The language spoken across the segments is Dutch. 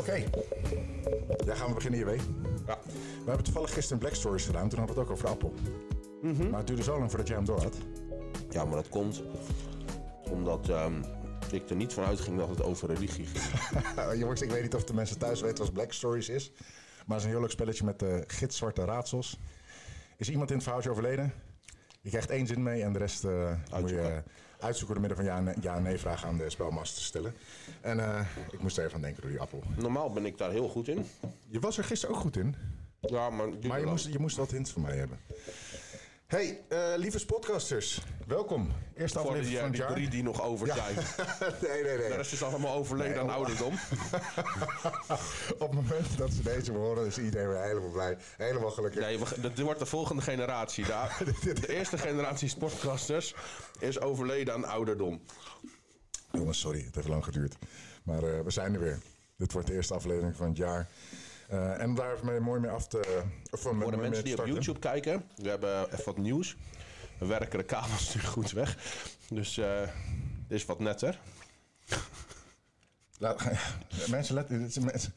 Oké, daar gaan we beginnen, JW. Ja. We hebben toevallig gisteren Black Stories gedaan. Toen hadden we het ook over Appel. Maar het duurde zo lang voordat jij hem door had. ja, maar dat komt omdat ehm, ik er niet van uitging dat het over religie ging. Jongens, ik weet niet of de mensen thuis weten wat Black Stories is. Maar het is een heel leuk spelletje met uh, gitzwarte raadsels. Is iemand in het verhaaltje overleden? Je krijgt één zin mee en de rest uh, moet je uitzoeken door middel van ja en, ja en nee vragen aan de spelmaster te stellen. En uh, ik moest er even aan denken door die appel. Normaal ben ik daar heel goed in. Je was er gisteren ook goed in. Ja, maar... Maar je moest, je moest wat hints van mij hebben. Hey, uh, lieve podcasters, welkom. Eerste Voor aflevering die, van het die jaar. drie die nog over zijn. nee, nee, nee. Dat is dus allemaal overleden Nee, aan ouderdom. Op het moment dat ze deze horen, is iedereen weer helemaal blij. Helemaal gelukkig. Nee, dat wordt de volgende generatie. De, de eerste generatie sportcasters is overleden aan ouderdom. Jongens, sorry, het heeft lang geduurd. Maar uh, we zijn er weer. Dit wordt de eerste aflevering van het jaar. Uh, en om daar even mooi mee af te... Voor de mensen die op. YouTube kijken, we hebben even wat nieuws. We werken de kabels nu goed weg. Dus eh dit is wat netter. Laat, mensen, let, het,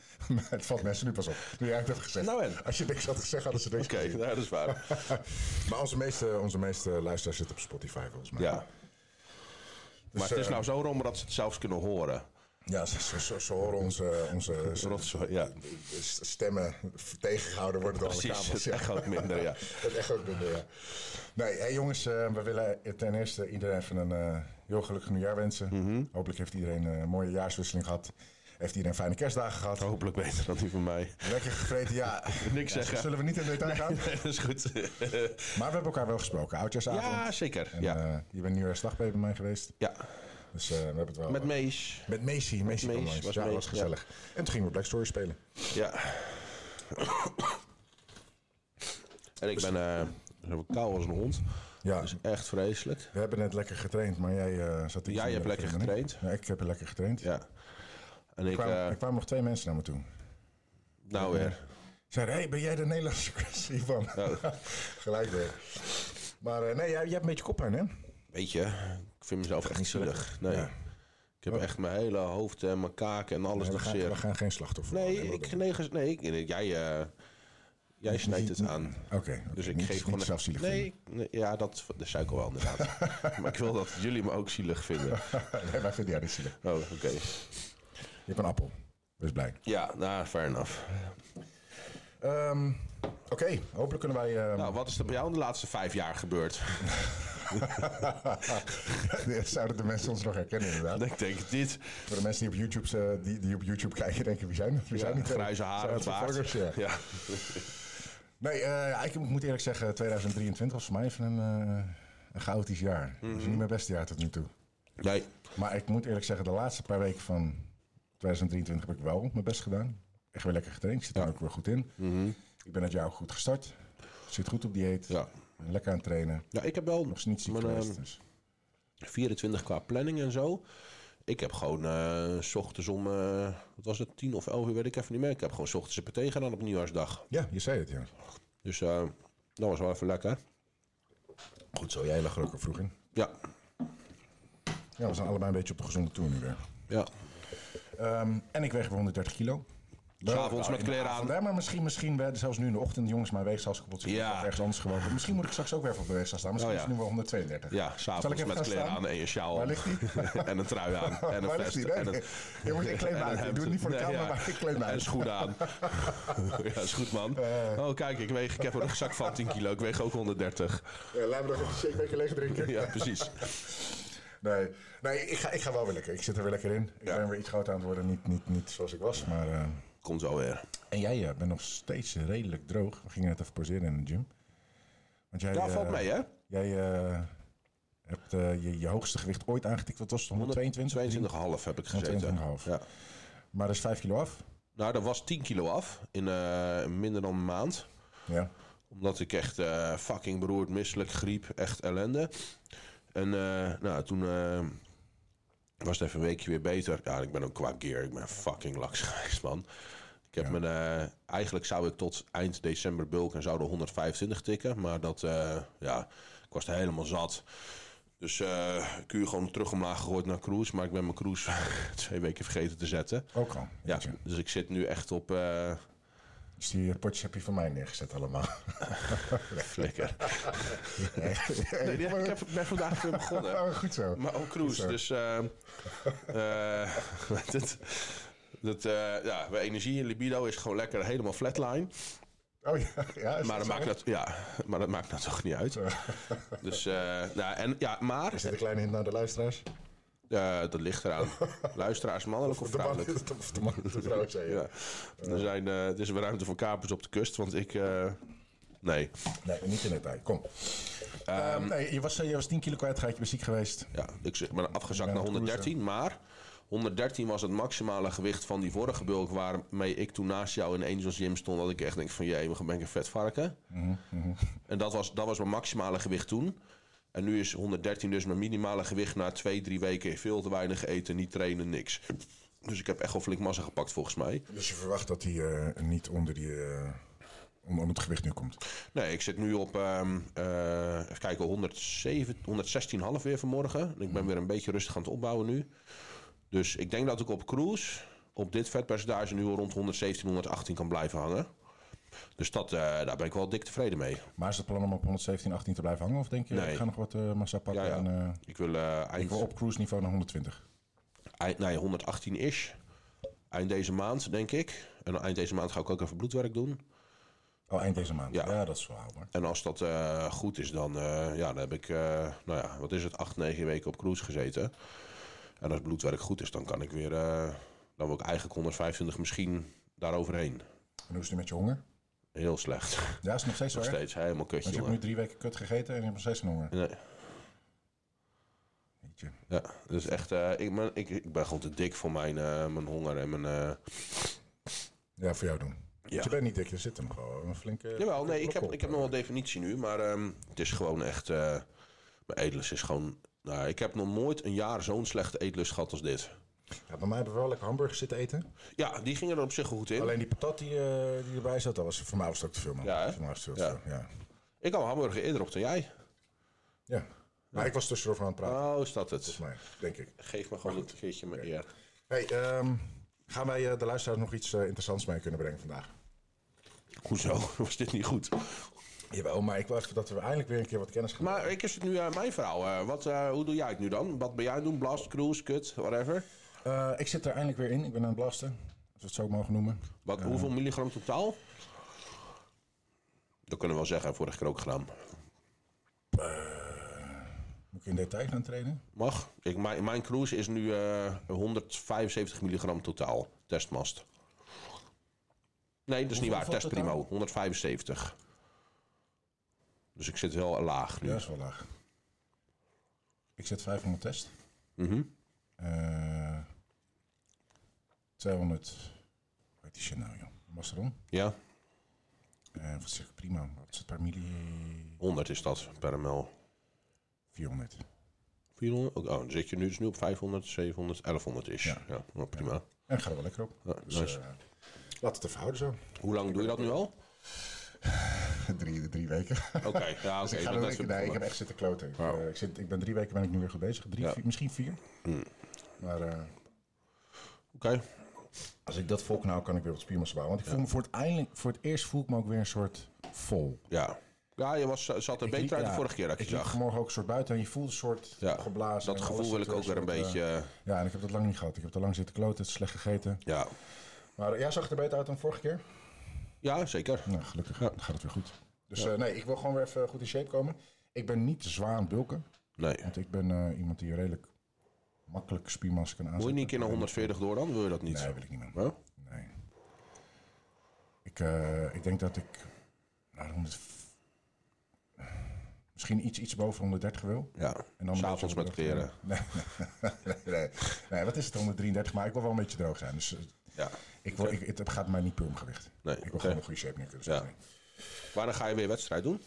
het valt mensen nu pas op. Nu jij het hebt gezegd. Nou en? Als je niks had gezegd, hadden ze niks Oké, nou, dat is waar. Maar onze meeste, onze meeste luisteraars zitten op Spotify volgens mij. Ja. Dus, Maar het is eh, nou zo rom dat ze het zelfs kunnen horen. Ja, ze, ze, ze- ze horen onze, onze Rotzooi, ja. stemmen tegengehouden worden door Precies, kabels. het echo ook minder, ja. Het ook minder, ja. Nee, hey jongens, eh, we willen ten eerste iedereen even een eh, heel gelukkig nieuwjaar wensen. Mhm. Hopelijk heeft iedereen een mooie jaarswisseling gehad. Heeft iedereen fijne kerstdagen gehad. Hopelijk beter dan die van mij. Lekker gevreten, ja. Niks Ja, zeggen. Zullen we niet in detail gaan? Nee, dat is goed. Maar we hebben elkaar wel gesproken. Oudjaarsavond. Ja, zeker. En, Ja. eh, je bent nieuwjaarsdag bij mij geweest. Ja, Dus eh, we hebben het wel... met Mees. Met Macy. Macy kwam Mees, langs. was ja, dat was gezellig. En toen gingen we Black Story spelen. Ja. En ik ben eh zo koud als een hond. Ja, Dat is echt vreselijk. we hebben net lekker getraind, maar jij eh, zat iets Jij in hebt lekker getraind. Ja, ik heb lekker getraind. Ja. En ik, kwamen, eh, er kwamen nog twee mensen naar me toe. nou weer. Zeiden, hey, ben jij de Nederlandse Chris Ivan? Gelijk weer. Maar eh, nee, jij, jij hebt een beetje koppijn, hè? Weet je, ik vind mezelf echt niet zielig. Nee. Ja. Ik heb echt mijn hele hoofd en mijn kaken en alles we, nog gaan, zeer. we gaan geen slachtoffer Nee, worden. ik, nee, nee, ik- jij, eh, jij snijdt het aan. Oké. Dus ik Niet- geef niet gewoon... zelf zielig nee, nee, ja, dat, ik al wel inderdaad. maar ik wil dat jullie me ook zielig vinden. nee, wij vinden jou niet zielig. Oh, oké. Je hebt een appel. Wees blij. Ja, nou, fair enough. Ehm, Oké, hopelijk kunnen wij... ehm, Nou, wat is er bij jou in de laatste vijf jaar gebeurd? Zouden de mensen ons nog herkennen, inderdaad? ik denk dit. Voor de mensen die op YouTube, eh, die, die op YouTube kijken, denken wie zijn Wie zijn die grijze haren, het baard. Ja. Ja. Nee, eh, ik moet eerlijk zeggen, 2023 was voor mij even een, eh, een chaotisch jaar. Het is niet mijn beste jaar tot nu toe. Nee. Maar ik moet eerlijk zeggen, de laatste paar weken van 2023 heb ik wel mijn best gedaan. Echt weer lekker getraind. Ik zit er ook weer goed in. Ik ben het jaar ook goed gestart. Zit goed op dieet. Ja. Lekker aan het trainen. Ja, ik heb wel Nog niet ziek geweest. ehm, Dus. 24 qua planning en zo. Ik heb gewoon eh, s ochtends om, eh, wat was het, 10 of 11 uur, weet ik even niet meer. Ik heb gewoon s ochtends een PT gedaan op nieuwjaarsdag. Ja, je zei het, ja. Dus eh, dat was wel even lekker. Goed zo, jij lag er ook al vroeg in. Ja, Ja, we zijn allebei een beetje op de gezonde toer nu weer. ja. Ehm, en ik weeg weer 130 kilo. S'avonds met de kleren aan. maar misschien, misschien wel- zelfs nu in de ochtend, jongens, mijn weegschaal is kapot. Dus Ja. ergens anders gewogen. Misschien moet ik straks ook weer op de weegschaal staan. Misschien Oh, ja. is het nu wel 132. Ja, s'avonds met kleren aan en je sjaal. Waar ligt die? en een trui aan. En een Waar ligt vest. die? Nee, en een, moet- ik kleed me uit. Ik doe het niet voor de Nee, camera, maar ik kleed me uit. En schoenen aan. ja, is goed man. Eh. oh, kijk, ik, weeg, ik heb een rugzak van 10 kilo. Ik weeg ook 130. Ja, laat me nog even een shakebeker leeg drinken. Ja, precies. Nee, nee ik, ga, ik ga wel weer lekker. Ik zit er weer lekker in. Ik Ja. ben weer iets groter aan het worden. Niet, niet, niet zoals ik was. Maar, eh, Komt zo weer. En jij eh, bent nog steeds redelijk droog. We gingen net even poseren in de gym. Want jij, valt eh, mee hè? Jij eh, hebt je, je hoogste gewicht ooit aangetikt. Wat was het? 122? 22,5 heb ik gezeten. 122,5. Ja. Maar dat is 5 kilo af. Nou, dat was 10 kilo af in minder dan een maand. Ja. Omdat ik echt fucking beroerd, misselijk, griep, echt ellende. En nou, toen was het even een weekje weer beter. Ja, ik ben ook qua gear, ik ben fucking laks geweest, man. Ik heb Ja. mijn, eh, eigenlijk zou ik tot eind december bulk en zou de 125 tikken. Maar dat, eh, ja, ik was er helemaal zat. Dus eh kun gewoon terug omlaag gegooid naar cruise. Maar ik ben mijn cruise twee weken vergeten te zetten. Ook al. Ja, dus ik zit nu echt op eh Dus die potjes heb je van mij neergezet allemaal. flikker. Nee, ik heb, ben vandaag weer begonnen. Oh, goed zo. Maar ook cruise. Dus eh eh, dat, dat, eh, ja, energie en libido is gewoon lekker helemaal flatline. Oh ja, ja Maar dat, zo? maakt dat, ja, maar dat maakt nou toch niet uit. Dus, eh, nou, en, ja, maar Is dit een kleine hint naar de luisteraars? Eh, dat ligt eraan. Luisteraars, mannelijk of de man, vrouwelijk? of de man, de vrouw zei je. Ja. Er, zijn, er is weer ruimte voor kapers op de kust, want ik... eh, nee, Nee, niet in detail. Kom. Ehm, nee, je, was, je was 10 kilo kwijt, ga je ziek geweest. ja, ik zeg- ben afgezakt Ja, naar het 113, maar 113 was het maximale gewicht van die vorige bulk waarmee ik toen naast jou in Angels Gym stond. Dat ik echt denk van, jee, we ben ik een vet varken. En dat was, dat was mijn maximale gewicht toen. En nu is 113 dus mijn minimale gewicht na twee, drie weken veel te weinig eten, niet trainen, niks. Dus ik heb echt wel flink massa gepakt volgens mij. Dus je verwacht dat hij eh, niet onder, die, onder, onder het gewicht nu komt. Nee, ik zit nu op, ehm eh even kijken, 107 116,5 weer vanmorgen. En ik ben weer een beetje rustig aan het opbouwen nu. Dus ik denk dat ik op cruise op dit vetpercentage nu al rond 117, 118 kan blijven hangen. Dus dat, eh, daar ben ik wel dik tevreden mee. Maar is het plan om op 117, 18 te blijven hangen? Of denk je, Nee. ik ga nog wat eh, massa pakken Ja, ja. en eh, Ik wil, ik eind, wil op cruise niveau naar 120? eind, nee, 118 is. Eind deze maand, denk ik. En eind deze maand ga ik ook even bloedwerk doen. Oh, eind deze maand. Ja, Ja. dat is wel haalbaar. En als dat goed is, dan, ja, dan heb ik, nou ja, wat is het, acht, negen weken op cruise gezeten. En als bloedwerk goed is, dan kan ik weer, dan wil ik eigenlijk 125 misschien daaroverheen. En hoe is het met je honger? Heel slecht. Ja, is nog steeds zo Nog erg? steeds helemaal kutje, Want je hebt nu drie weken kut gegeten en je hebt nog steeds geen honger. Nee, Jeetje. ja, dus echt, eh, ik, ben, ik, ik ben gewoon te dik voor mijn, eh, mijn honger en mijn... eh, Ja, voor jou doen. Ja. Je bent niet dik, je zit nog wel een flinke... Jawel, nee, ik heb, op. ik heb nog wel een definitie nu, maar ehm, het is gewoon echt... mijn eetlust is gewoon... Nou, ik heb nog nooit een jaar zo'n slechte eetlust gehad als dit. Ja, bij mij hebben we wel lekker hamburgers zitten eten. Ja, die gingen er op zich goed in. Alleen die patat die, eh, die erbij zat, dat was, voor mij was het ook te veel, man. Ja, hè? Was veel te Ja. veel, ja. Ik had hamburger eerder op dan jij. Ja. Maar ik was tussendoor van aan het praten, Oh, is dat het? volgens mij, denk ik. Geef me gewoon een keertje mijn eer. Hey, ehm, gaan wij eh, de luisteraars nog iets eh, interessants mee kunnen brengen vandaag? Hoezo? Was dit niet goed? Jawel, maar ik wil even dat we eindelijk weer een keer wat kennis gaan Maar ik is het nu eh, mijn verhaal. Eh, wat, hoe doe jij het nu dan? Wat ben jij aan doen? Blast, cruise, kut, whatever. Eh, ik zit er eindelijk weer in. Ik ben aan het blasten. Als we het zo mogen noemen. Wat, Hoeveel milligram totaal? Dat kunnen we wel zeggen. Vorige keer ook gedaan. Moet ik in detail gaan trainen? Mag. Ik, mijn, mijn cruise is nu eh 175 milligram totaal. Testmast. Nee, dat is niet waar. Test primo. 175. Dus ik zit wel laag nu. Ja, dat is wel laag. Ik zet 500 test. Mhm. Eh 200. Hoe heet die shit nou, joh? Masteron. Ja, Eh wat zeg ik? Prima. Wat is het per milli? 100 is dat per ml. 400. 400? Oh, dan zit je nu dus nu op 500, 700, 1100 is. Ja, Ja. nou, prima. En ik ga er wel lekker op. Ja, Dus nice. eh, laat het even houden zo. Hoe lang doe je dat nu al? drie, drie weken. Oké, ja, oké. Dus ik, ga dat is weken- nee, ik heb echt zitten kloten. Ik, Oh. eh, ik, zit, ik ben drie weken ben ik nu weer goed bezig. Drie, Ja. Hmm. vier- misschien vier. Maar eh, Oké. Als ik dat vol kan houden, kan ik weer wat spiermassa bouwen. Want ik voel me voor het, eindelijk, voor het eerst voel ik me ook weer een soort vol. Ja. Ja, je was, zat er Ik beter uit de vorige keer dat ik Ik je liep zag. vanmorgen ook een soort buiten en je voelt een soort geblazen. Dat gevoel wil ik ook weer een soort, eh, beetje... eh, ja, en ik heb dat lang niet gehad. Ik heb te lang zitten kloten, slecht gegeten. ja. Maar eh, jij zag er beter uit dan vorige keer? ja, zeker. Nou, gelukkig dan gaat het weer goed. Dus eh, nee, ik wil gewoon weer even goed in shape komen. Ik ben niet te zwaar aan het bulken. Nee. Want ik ben eh, iemand die redelijk makkelijk spiermassa kan Wil aanzetten. je niet een keer naar 140 door dan? Wil je dat niet? Nee, wil ik niet meer. Huh? Nee. Ik, eh, ik denk dat ik naar 100, misschien iets, iets boven 130 wil. Ja. En dan S'avonds met kleren. Nee, nee, nee, nee, wat is het? 133, maar ik wil wel een beetje droog zijn. Dus eh, Ja. ik wil, ik, het gaat mij niet puur om gewicht. Nee, Ik wil gewoon een goede shape neer kunnen Ja. zetten. Wanneer ga je weer wedstrijd doen?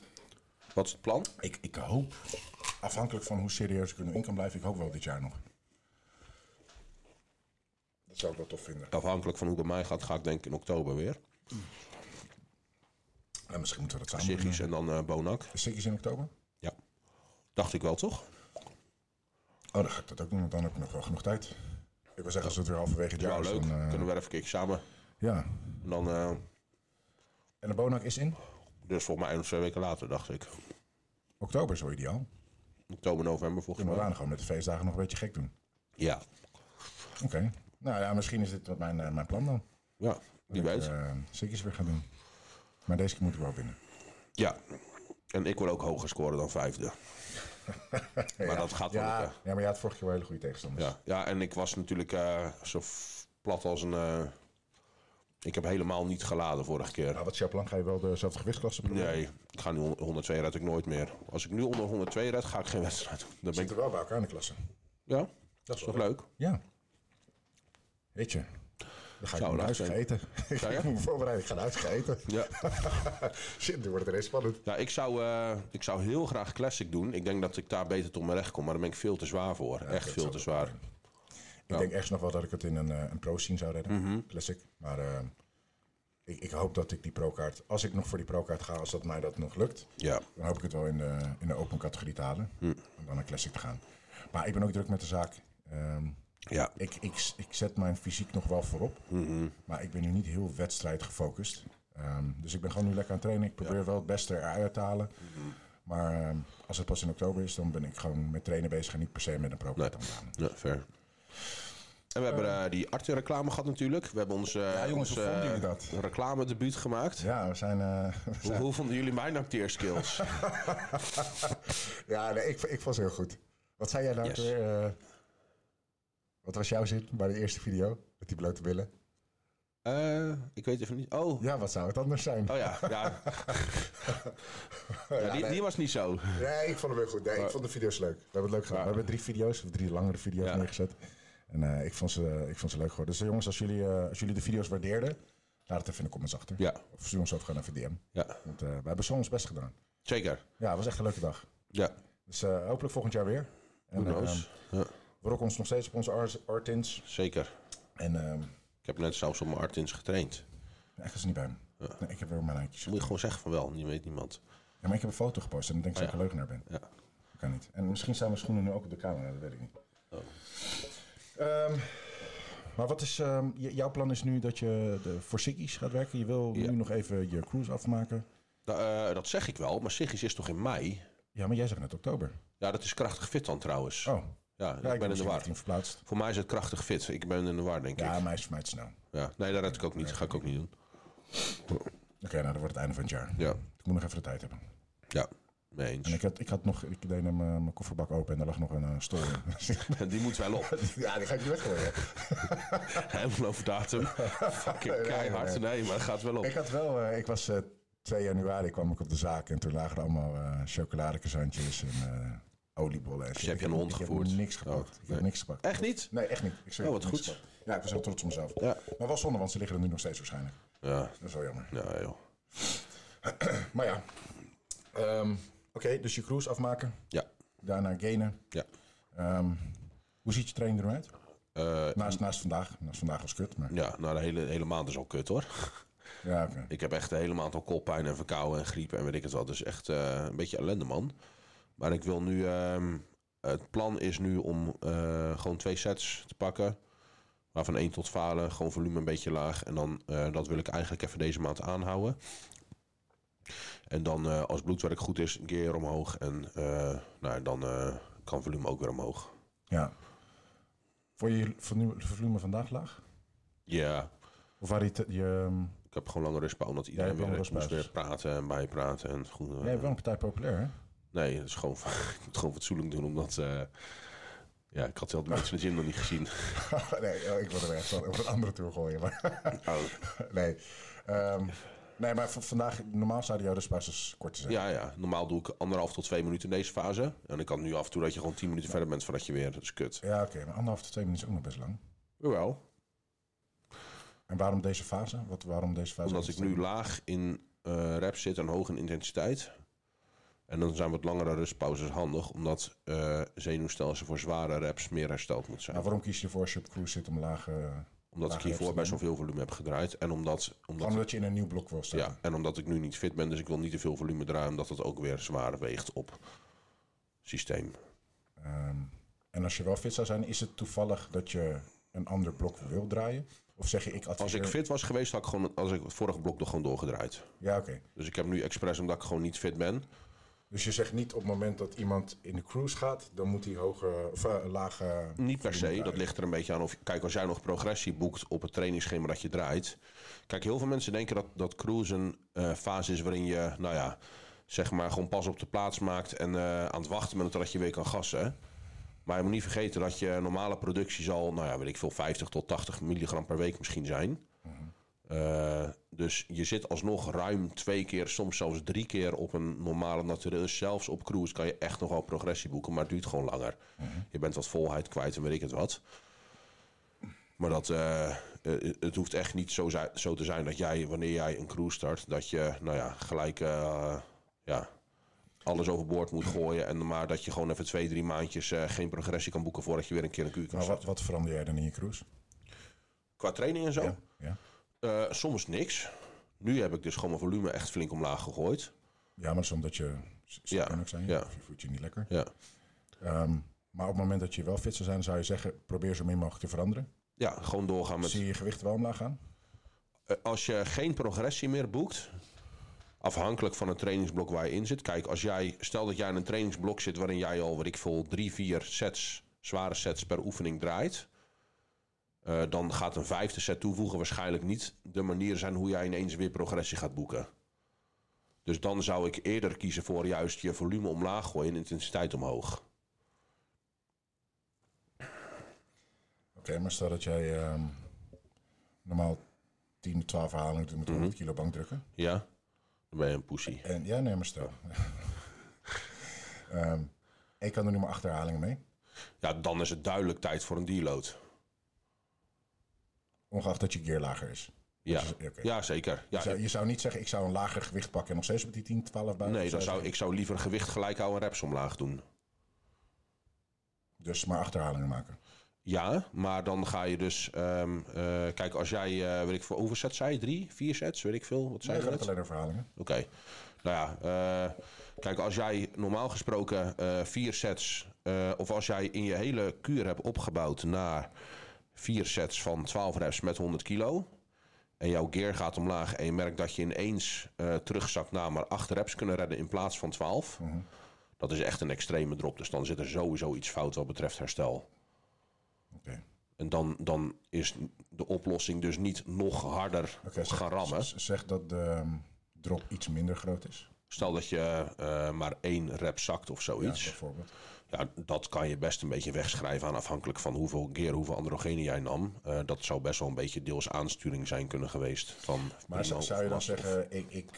Wat is het plan? Ik, ik hoop, afhankelijk van hoe serieus ik er nu in kan blijven, ik hoop wel dit jaar nog. Dat zou ik wel tof vinden. Afhankelijk van hoe het bij mij gaat, ga ik denk ik in oktober weer. En misschien moeten we dat samen Siggy's doen. en dan eh Bonak. Is Siggy's in oktober? Ja. Dacht ik wel, toch? Oh, dan ga ik dat ook doen, want dan heb ik nog wel genoeg tijd. Ik wil zeggen, als het weer halverwege het Ja, jaar is, leuk. dan... eh, Kunnen we even een keertje samen. Ja. En dan, eh, En de Bonak is in? dus volgens mij één of twee weken later, dacht ik. Oktober is wel ideaal. Oktober, november volgens mij. daarna gewoon met de feestdagen nog een beetje gek doen. Ja, Oké. Nou ja, misschien is dit wat mijn, eh, mijn plan dan. ja, wie ik, weet. eh, Sikkies weer gaan doen. Maar deze keer moet ik wel winnen. Ja. En ik wil ook hoger scoren dan vijfde. Maar dat gaat wel ja, lukken. ja, maar je had vorige keer wel hele goede tegenstanders. Ja, ja en ik was natuurlijk eh, zo plat als een... eh, ik heb helemaal niet geladen vorige keer. Nou, wat is jouw plan? Ga je wel dezelfde gewichtsklasse proberen? Nee, ik ga nu hon- 102 red ik nooit meer. Als ik nu onder 102 red, ga ik geen wedstrijd doen. Dan ben ik... Zitten wel bij elkaar in de klasse. Ja, dat is toch leuk? Ja. Weet je. Dan ga ik naar huis gaan eten. Ga je? ik moet me voorbereiden. Ik ga naar huis gaan eten. Ja. Shit, nu wordt het ineens spannend. Ja, ik zou, eh, ik zou heel graag Classic doen. Ik denk dat ik daar beter tot mijn recht kom, maar daar ben ik veel te zwaar voor. Echt veel te zwaar. Ik denk echt nog wel dat ik het in een, eh, een pro-scene zou redden. Mhm. Classic. Maar eh, ik, ik hoop dat ik die pro-kaart... Als ik nog voor die pro-kaart ga, als dat mij dat nog lukt... Ja, dan hoop ik het wel in de, in de open categorie te halen. Hm. Om dan naar Classic te gaan. Maar ik ben ook druk met de zaak. Ehm, ja, ik, ik, ik zet mijn fysiek nog wel voorop. Mhm. Maar ik ben nu niet heel wedstrijd gefocust. Ehm, dus ik ben gewoon nu lekker aan het trainen. Ik probeer wel het beste eruit te halen. Mhm. Maar ehm, als het pas in oktober is, dan ben ik gewoon met trainen bezig en niet per se met een het halen. ja fair. En we hebben eh, die Arte reclame gehad natuurlijk. We hebben ons, eh Ja, jongens, ons, hoe vonden eh, dat? reclame debuut gemaakt. Ja, we zijn... we Hoe, hoe vonden jullie mijn acteerskills? ja, nee, ik, ik vond ze heel goed. Wat zei jij nou Yes. weer? Wat was jouw zin bij de eerste video? Met die blote billen? Eh, ik weet even niet. Oh, Ja, wat zou het anders zijn? oh ja. Ja, ja die, nee. die was niet zo. Nee, ik vond hem weer goed. Nee, ik vond de video's leuk. We hebben het leuk gedaan. We hebben drie video's, of drie langere video's neergezet. En eh, ik, vond ze, ik vond ze leuk geworden. Dus eh, jongens, als jullie, als jullie de video's waardeerden, laat het even in de comments achter. Ja, Of stuur ons ook gewoon even DM. ja. Want we hebben zo ons best gedaan. zeker. Ja, het was echt een leuke dag. Ja, Dus hopelijk volgend jaar weer. En, Ja, we rocken ons nog steeds op onze art- artins. zeker. En ehm Ik heb net zelfs op mijn Artins getraind. echt is niet bij hem. Nee, ik heb weer mijn handjes. Moet je gewoon zeggen van wel, die weet niemand. Ja, maar ik heb een foto gepost en dan denk ik dat ik een leugenaar ben. Ja. Dat kan niet. En misschien staan mijn schoenen nu ook op de camera, dat weet ik niet. Oh. Ehm, maar wat is, ehm, jouw plan is nu dat je de, voor Siggy's gaat werken. Je wil Ja. nu nog even je cruise afmaken. Da- eh, dat zeg ik wel, maar Sigis is toch in mei? Ja, maar jij zegt net oktober. Ja, dat is krachtig fit dan trouwens. Oh, Ja, ja, ik ben in de war. verplaatst. Voor mij is het krachtig fit. Ik ben in de war, denk Ja, ik. maar hij is voor mij te snel. Ja. Nee, dat red ik ook niet. Dat ga ik ook niet doen. Oké, nou, dat wordt het einde van het jaar. Ja, Ik moet nog even de tijd hebben. ja. Mee eens. En ik had, ik had nog, ik deed hem, eh, mijn kofferbak open en daar lag nog een eh, stol in. Die moet wel op. ja, die ga ik niet weggooien. Helemaal over datum. Fucking Nee, keihard. nee. Nee, maar het gaat wel op. Ik had wel, eh, ik was eh 2 januari kwam ik op de zaak en toen lagen er allemaal chocoladekazantjes en oliebollen. En. Dus heb je een hond ik gevoerd? heb niks gepakt. Oh, ik heb niks gepakt. Echt niet? Nee, echt niet. Ik zweer, Oh, wat goed. gepakt. Ja, ik was heel trots op mezelf. Ja. Maar wel zonde, want ze liggen er nu nog steeds waarschijnlijk. Ja, Dat is wel jammer. ja joh. Maar ja, Ehm, oké, dus je cruise afmaken. Ja. Daarna gainen. Ja. Ehm, hoe ziet je training eruit? Eh, Naast, naast vandaag. Naast vandaag was kut, maar ja, nou de hele, hele maand is al kut hoor. ja, oké. Ik heb echt de hele maand al koppijn en verkouden en griep en weet ik het wat. Dus echt eh, een beetje ellende man. Maar ik wil nu... ehm, het plan is nu om eh, gewoon twee sets te pakken. Waarvan één tot falen. Gewoon volume een beetje laag. En dan, eh, dat wil ik eigenlijk even deze maand aanhouden. En dan eh, als bloedwerk goed is, een keer omhoog. En nou, dan kan volume ook weer omhoog. Ja. Vond je je volu- volume vandaag laag? Ja, Of je... ehm, ik heb gewoon lange rustpauze. Omdat Ja, iedereen hebt weer moest weer praten en bijpraten. En goed, Jij bent wel een partij populair, hè? Nee, het is gewoon, ik moet gewoon fatsoenlijk doen, omdat... eh, ja, ik had zelf de mensen in de gym nog niet gezien. nee, oh, ik wilde er echt op een andere tour gooien. Maar Oh, nee. Ehm, nee, maar vandaag, normaal zouden jouw rustpauzes kort zijn. ja, ja, normaal doe ik anderhalf tot twee minuten in deze fase. En ik kan nu af en toe dat je gewoon tien minuten verder bent voordat je weer... Dat is kut. Ja, oké, maar anderhalf tot twee minuten is ook nog best lang. Jawel, En waarom deze fase? Wat, waarom deze fase? omdat ik nu laag in eh rap zit en hoog in intensiteit. En dan zijn wat langere rustpauzes handig, omdat eh zenuwstelsel voor zware raps meer hersteld moet zijn. Nou, waarom kies je ervoor als je op cruise zit om lage... Omdat ik hiervoor reps best wel veel volume heb gedraaid. En omdat, omdat, je in een nieuw blok wil staan. ja, en omdat ik nu niet fit ben, dus ik wil niet te veel volume draaien, omdat dat ook weer zwaar weegt op systeem. Ehm, En als je wel fit zou zijn, is het toevallig dat je een ander blok wil draaien? Of zeg je, ik adviseer... Als ik fit was geweest, had ik gewoon, als ik het vorige blok nog gewoon doorgedraaid. Ja, oké. Dus ik heb nu expres, omdat ik gewoon niet fit ben. Dus je zegt niet op het moment dat iemand in de cruise gaat, dan moet hij hoge of uh, lage. Niet per se, dat ligt er een beetje aan. Of, kijk, als jij nog progressie boekt op het trainingsschema dat je draait. Kijk, heel veel mensen denken dat, dat cruise een uh, fase is waarin je, nou ja, zeg maar gewoon pas op de plaats maakt en uh, aan het wachten bent totdat je weer kan gassen. Maar je moet niet vergeten dat je normale productie zal, nou ja, weet ik veel, 50 tot 80 milligram per week misschien zijn. Uh, dus je zit alsnog ruim twee keer, soms zelfs drie keer op een normale naturel. Zelfs op cruise kan je echt nog wel progressie boeken, maar het duurt gewoon langer. Mm -hmm. Je bent wat volheid kwijt en weet ik het wat. Maar dat, uh, het hoeft echt niet zo, zo, te zijn dat jij, wanneer jij een cruise start, dat je nou ja, gelijk ja, alles overboord moet gooien. En maar dat je gewoon even twee, drie maandjes geen progressie kan boeken voordat je weer een keer een kuur kan Maar wat, wat verander jij dan in je cruise? Qua training en zo? Ja, ja. Uh, soms niks. Nu heb ik dus gewoon mijn volume echt flink omlaag gegooid. Ja, maar omdat je Ja, zijn. ja. Of je voelt je niet lekker. Ja, Ehm, maar op het moment dat je wel fit zou zijn, zou je zeggen, probeer zo min mogelijk te veranderen. ja gewoon doorgaan met... Zie je je gewicht wel omlaag gaan? Eh, als je geen progressie meer boekt, afhankelijk van het trainingsblok waar je in zit. Kijk, als jij, stel dat jij in een trainingsblok zit waarin jij al, wat ik veel, drie, vier sets, zware sets per oefening draait. Uh, dan gaat een vijfde set toevoegen waarschijnlijk niet de manier zijn hoe jij ineens weer progressie gaat boeken. Dus dan zou ik eerder kiezen voor juist je volume omlaag gooien en intensiteit omhoog. Oké, okay, maar stel dat jij ehm, normaal 10, 12 herhalingen doet met 100 kilo bankdrukken. Ja, dan ben je een pussy. En, ja, nee, maar stel. um, en je kan er nu maar 8 herhalingen mee. Ja, dan is het duidelijk tijd voor een deload. Ongeacht dat je gear lager is. Ja, ja zeker. Ja, Je, zou, je zou niet zeggen, ik zou een lager gewicht pakken en nog steeds op die 10, 12 buiten. nee, dan zou, ik zou liever gewicht gelijk houden en reps omlaag doen. Dus maar achterhalingen maken. Ja, maar dan ga je dus... ehm, eh, kijk, als jij, eh, weet ik veel, hoeveel sets zei je? Drie, vier sets, weet ik veel. Wat zei Nee, net? alleen over herhalingen. Oké. Nou ja, eh, kijk, als jij normaal gesproken vier sets... of als jij in je hele kuur hebt opgebouwd naar vier sets van 12 reps met 100 kilo... en jouw gear gaat omlaag en je merkt dat je ineens eh, terugzakt naar maar 8 reps kunnen redden in plaats van 12... Dat is echt een extreme drop, dus dan zit er sowieso iets fout wat betreft herstel. En dan, dan is de oplossing dus niet nog harder zeg- gaan rammen. Zeg dat de ehm, drop iets minder groot is. Stel dat je eh, maar één rep zakt of Ja, zoiets. bijvoorbeeld. Ja, dat kan je best een beetje wegschrijven aan afhankelijk van hoeveel keer, hoeveel androgenen jij nam. Eh, dat zou best wel een beetje deels aansturing zijn kunnen geweest. Van Maar zou, zou je dan zeggen, ik, ik,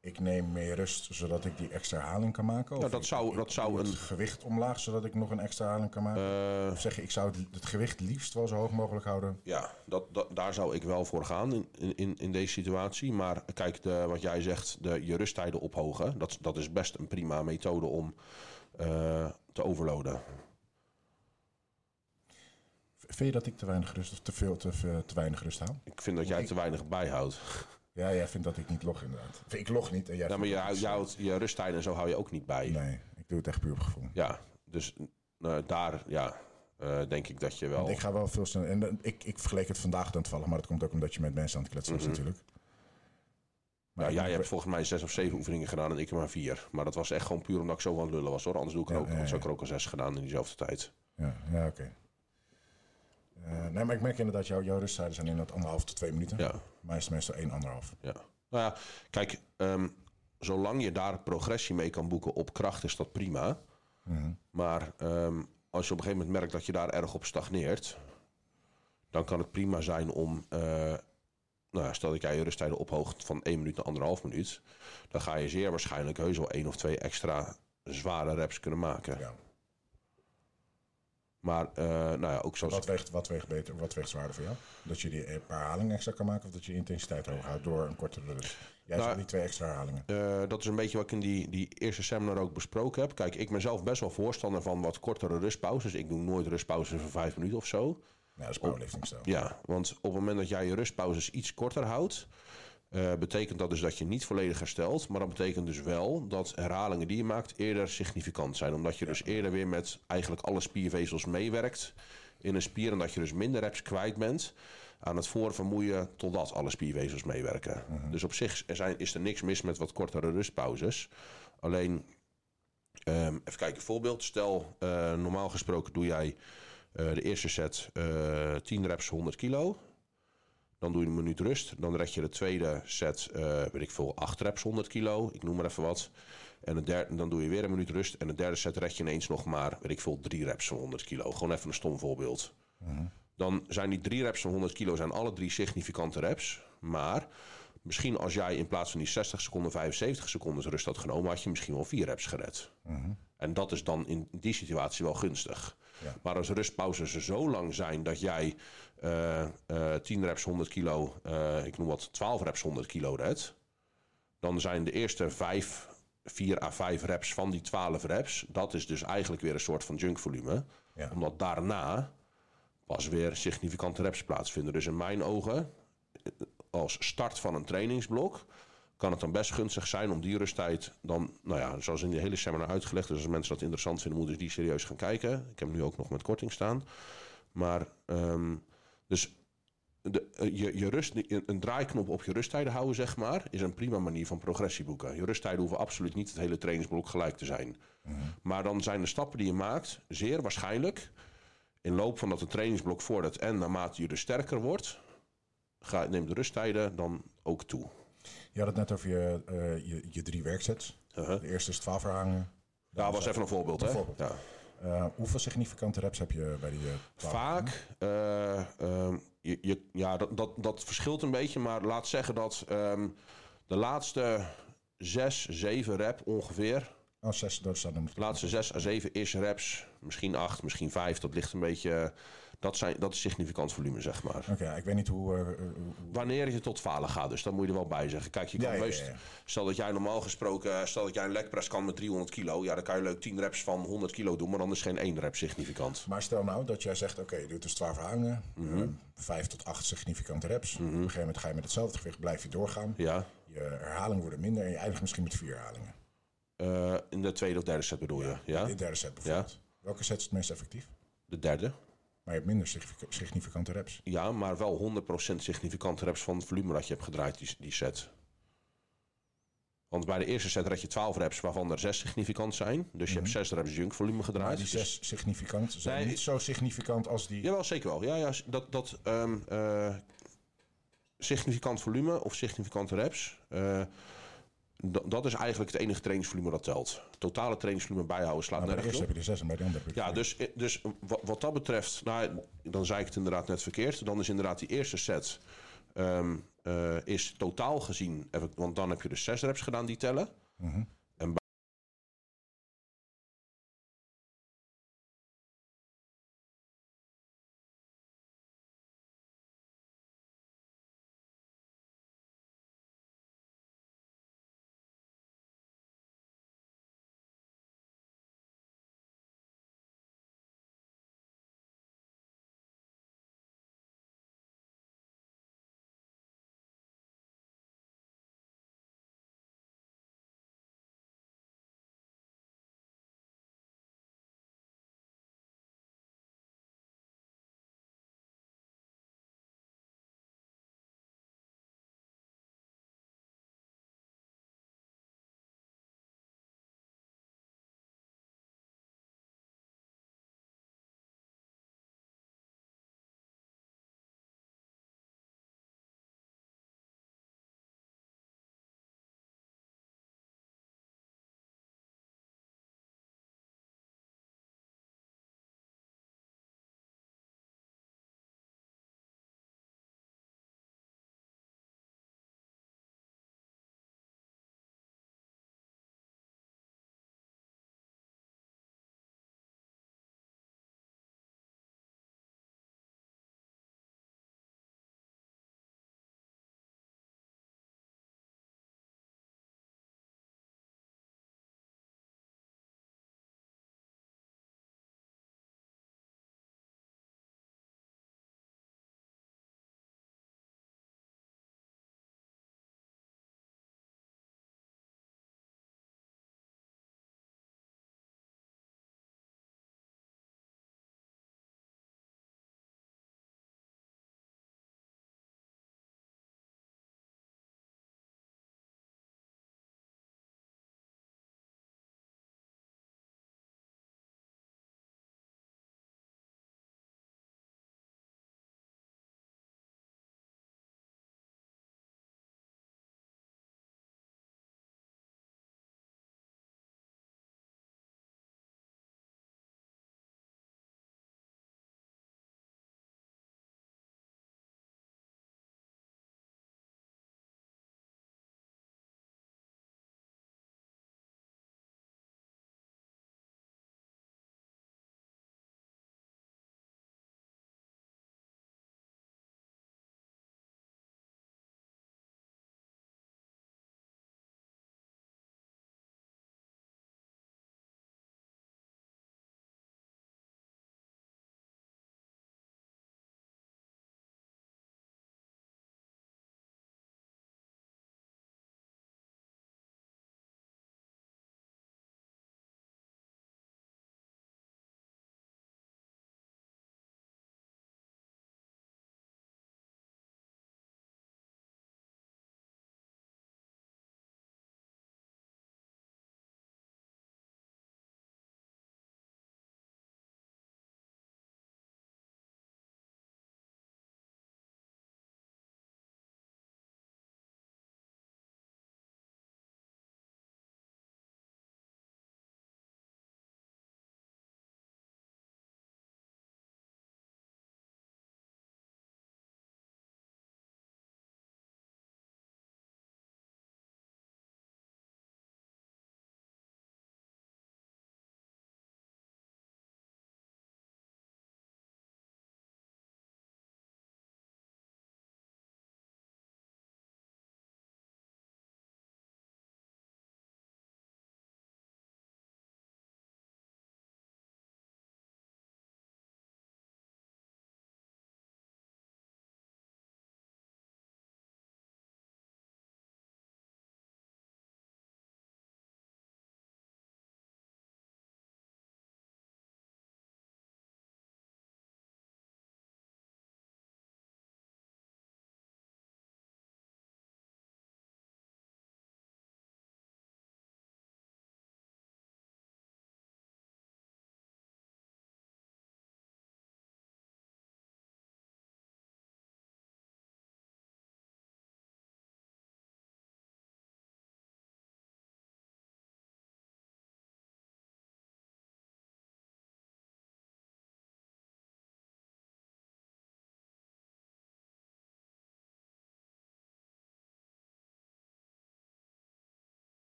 ik neem meer rust zodat ik die extra herhaling kan maken? Of Nou, dat zou- ik dat zou doe het een- gewicht omlaag zodat ik nog een extra herhaling kan maken? Eh, of zeg je, ik zou het, het gewicht liefst wel zo hoog mogelijk houden? Ja, dat, dat, daar zou ik wel voor gaan in, in, in deze situatie. Maar kijk, de, wat jij zegt, de, je rusttijden ophogen... Dat, dat is best een prima methode om te overloaden. Vind je dat ik te weinig rust of te veel te, veel- te weinig rust haal? Ik vind dat jij te weinig bijhoudt. Ja, jij vindt dat ik niet log inderdaad. Ik log niet en jij Ja, maar je, je, houdt, je rusttijden en zo hou je ook niet bij. Nee, ik doe het echt puur op gevoel. Ja, dus eh, daar ja, eh, denk ik dat je wel... Want ik ga wel veel sneller. En dan- ik, ik vergeleek het vandaag dan toevallig, maar dat komt ook omdat je met mensen aan het kletsen was natuurlijk. Maar Mhm. jij hebt volgens mij zes of zeven oefeningen gedaan en ik maar vier. Maar dat was echt gewoon puur omdat ik zo aan het lullen was hoor. Anders doe ik er Ja, ook, ja, ja. heb ik er ook al zes gedaan in diezelfde tijd. Ja, ja oké. Eh, nee, maar ik merk inderdaad, jouw, jouw rusttijden zijn inderdaad anderhalf tot twee minuten. Ja. Maar is het meestal één, anderhalf. Ja. Nou ja, kijk, ehm, zolang je daar progressie mee kan boeken op kracht, is dat prima. Maar ehm, als je op een gegeven moment merkt dat je daar erg op stagneert, dan kan het prima zijn om, eh, nou ja, stel dat jij je rusttijden ophoogt van 1 minuut naar anderhalf minuut, dan ga je zeer waarschijnlijk heus wel één of twee extra zware reps kunnen maken. Ja. Maar uh, nou ja, ook zoals... Wat weegt, wat weegt beter, wat weegt zwaarder voor jou? Dat je die paar herhalingen extra kan maken of dat je intensiteit hoog houdt door een kortere rust? Jij Nou, zegt die twee extra herhalingen. Uh, dat is een beetje wat ik in die, die eerste seminar ook besproken heb. Kijk, ik ben zelf best wel voorstander van wat kortere rustpauzes. Ik doe nooit rustpauzes van vijf minuten of zo. Ja, dat is. Ja, want op het moment dat jij je rustpauzes iets korter houdt... eh, betekent dat dus dat je niet volledig herstelt. Maar dat betekent dus wel dat herhalingen die je maakt eerder significant zijn. Omdat je dus eerder weer met eigenlijk alle spiervezels meewerkt in een spier. En dat je dus minder reps kwijt bent aan het voorvermoeien totdat alle spiervezels meewerken. Dus op zich er zijn, is er niks mis met wat kortere rustpauzes. Alleen, ehm, even kijken, voorbeeld. Stel, eh, normaal gesproken doe jij eh, de eerste set eh 10 reps 100 kilo. Dan doe je een minuut rust. Dan red je de tweede set, eh, weet ik veel, 8 reps 100 kilo. Ik noem maar even wat. En de derde, dan doe je weer een minuut rust. En de derde set red je ineens nog maar, weet ik veel, 3 reps van 100 kilo. Gewoon even een stom voorbeeld. Dan zijn die drie reps van 100 kilo zijn alle drie significante reps. Maar misschien als jij in plaats van die 60 seconden 75 seconden rust had genomen, had je misschien wel vier reps gered. En dat is dan in die situatie wel gunstig. Ja. Maar als rustpauzes zo lang zijn dat jij eh, eh, 10 reps 100 kilo, eh, ik noem wat 12 reps 100 kilo redt, dan zijn de eerste 5, 4 à 5 reps van die 12 reps, dat is dus eigenlijk weer een soort van junkvolume. Ja. Omdat daarna pas weer significante reps plaatsvinden. Dus in mijn ogen, als start van een trainingsblok, kan het dan best gunstig zijn om die rusttijd dan, nou ja, zoals in die hele seminar uitgelegd. Dus als mensen dat interessant vinden, moeten ze die serieus gaan kijken. Ik heb hem nu ook nog met korting staan. Maar, ehm, dus de, eh, je, je rust, een draaiknop op je rusttijden houden, zeg maar, is een prima manier van progressie boeken. Je rusttijden hoeven absoluut niet het hele trainingsblok gelijk te zijn. Maar dan zijn de stappen die je maakt zeer waarschijnlijk in loop van dat het trainingsblok vordert en naarmate je dus sterker wordt, ga, neemt de rusttijden dan ook toe. Je had het net over je, eh, je, je drie werksets. Uh-huh. De eerste is 12 herhangen. Ja, was even een voorbeeld, hè? Voorbeeld. Ja. Eh, hoeveel significante reps heb je bij die eh, 12 Vaak, eh, ehm, je, je, ja, dat, dat, dat verschilt een beetje, maar laat zeggen dat ehm, de laatste zes, zeven rep ongeveer, Oh, zes, dat staat de laatste zes à zeven is reps, misschien acht, misschien vijf, dat ligt een beetje, dat, zijn, dat is significant volume, zeg maar. Oké, ik weet niet hoe... eh, hoe- Wanneer je tot falen gaat, dus dat moet je er wel bij zeggen. Kijk, je kan Ja, ja. Stel dat jij normaal gesproken, stel dat jij een legpress kan met 300 kilo, ja, dan kan je leuk 10 reps van 100 kilo doen, maar dan is geen één rep significant. Maar stel nou dat jij zegt, oké, je doet dus 12 herhangen. Mhm. eh, vijf tot acht significante reps. Op een gegeven moment ga je met hetzelfde gewicht, blijf je doorgaan. Ja, Je herhalingen worden minder en je eindigt misschien met vier herhalingen. Eh, in de tweede of derde set bedoel je? Ja, In de derde set bijvoorbeeld. Welke set is het meest effectief? de derde. Maar je hebt minder signific- significante reps. Ja, maar wel 100% significante reps van het volume dat je hebt gedraaid, die, die set. Want bij de eerste set red je 12 reps, waarvan er 6 significant zijn. Dus je hebt 6 reps junk volume Maar gedraaid. die Dus- zes significant zijn Nee, niet zo significant als die... Jawel, zeker wel. Ja, ja dat, dat eh, significant volume of significante reps. eh, dat- is eigenlijk het enige trainingsvolume dat telt. Totale trainingsvolume bijhouden slaat de nergens op. heb je de zes en bij de andere heb je Ja, dus, dus wat, wat dat betreft, nou, dan zei ik het inderdaad net verkeerd. Dan is inderdaad die eerste set ehm, eh, is totaal gezien, want dan heb je dus zes reps gedaan die tellen.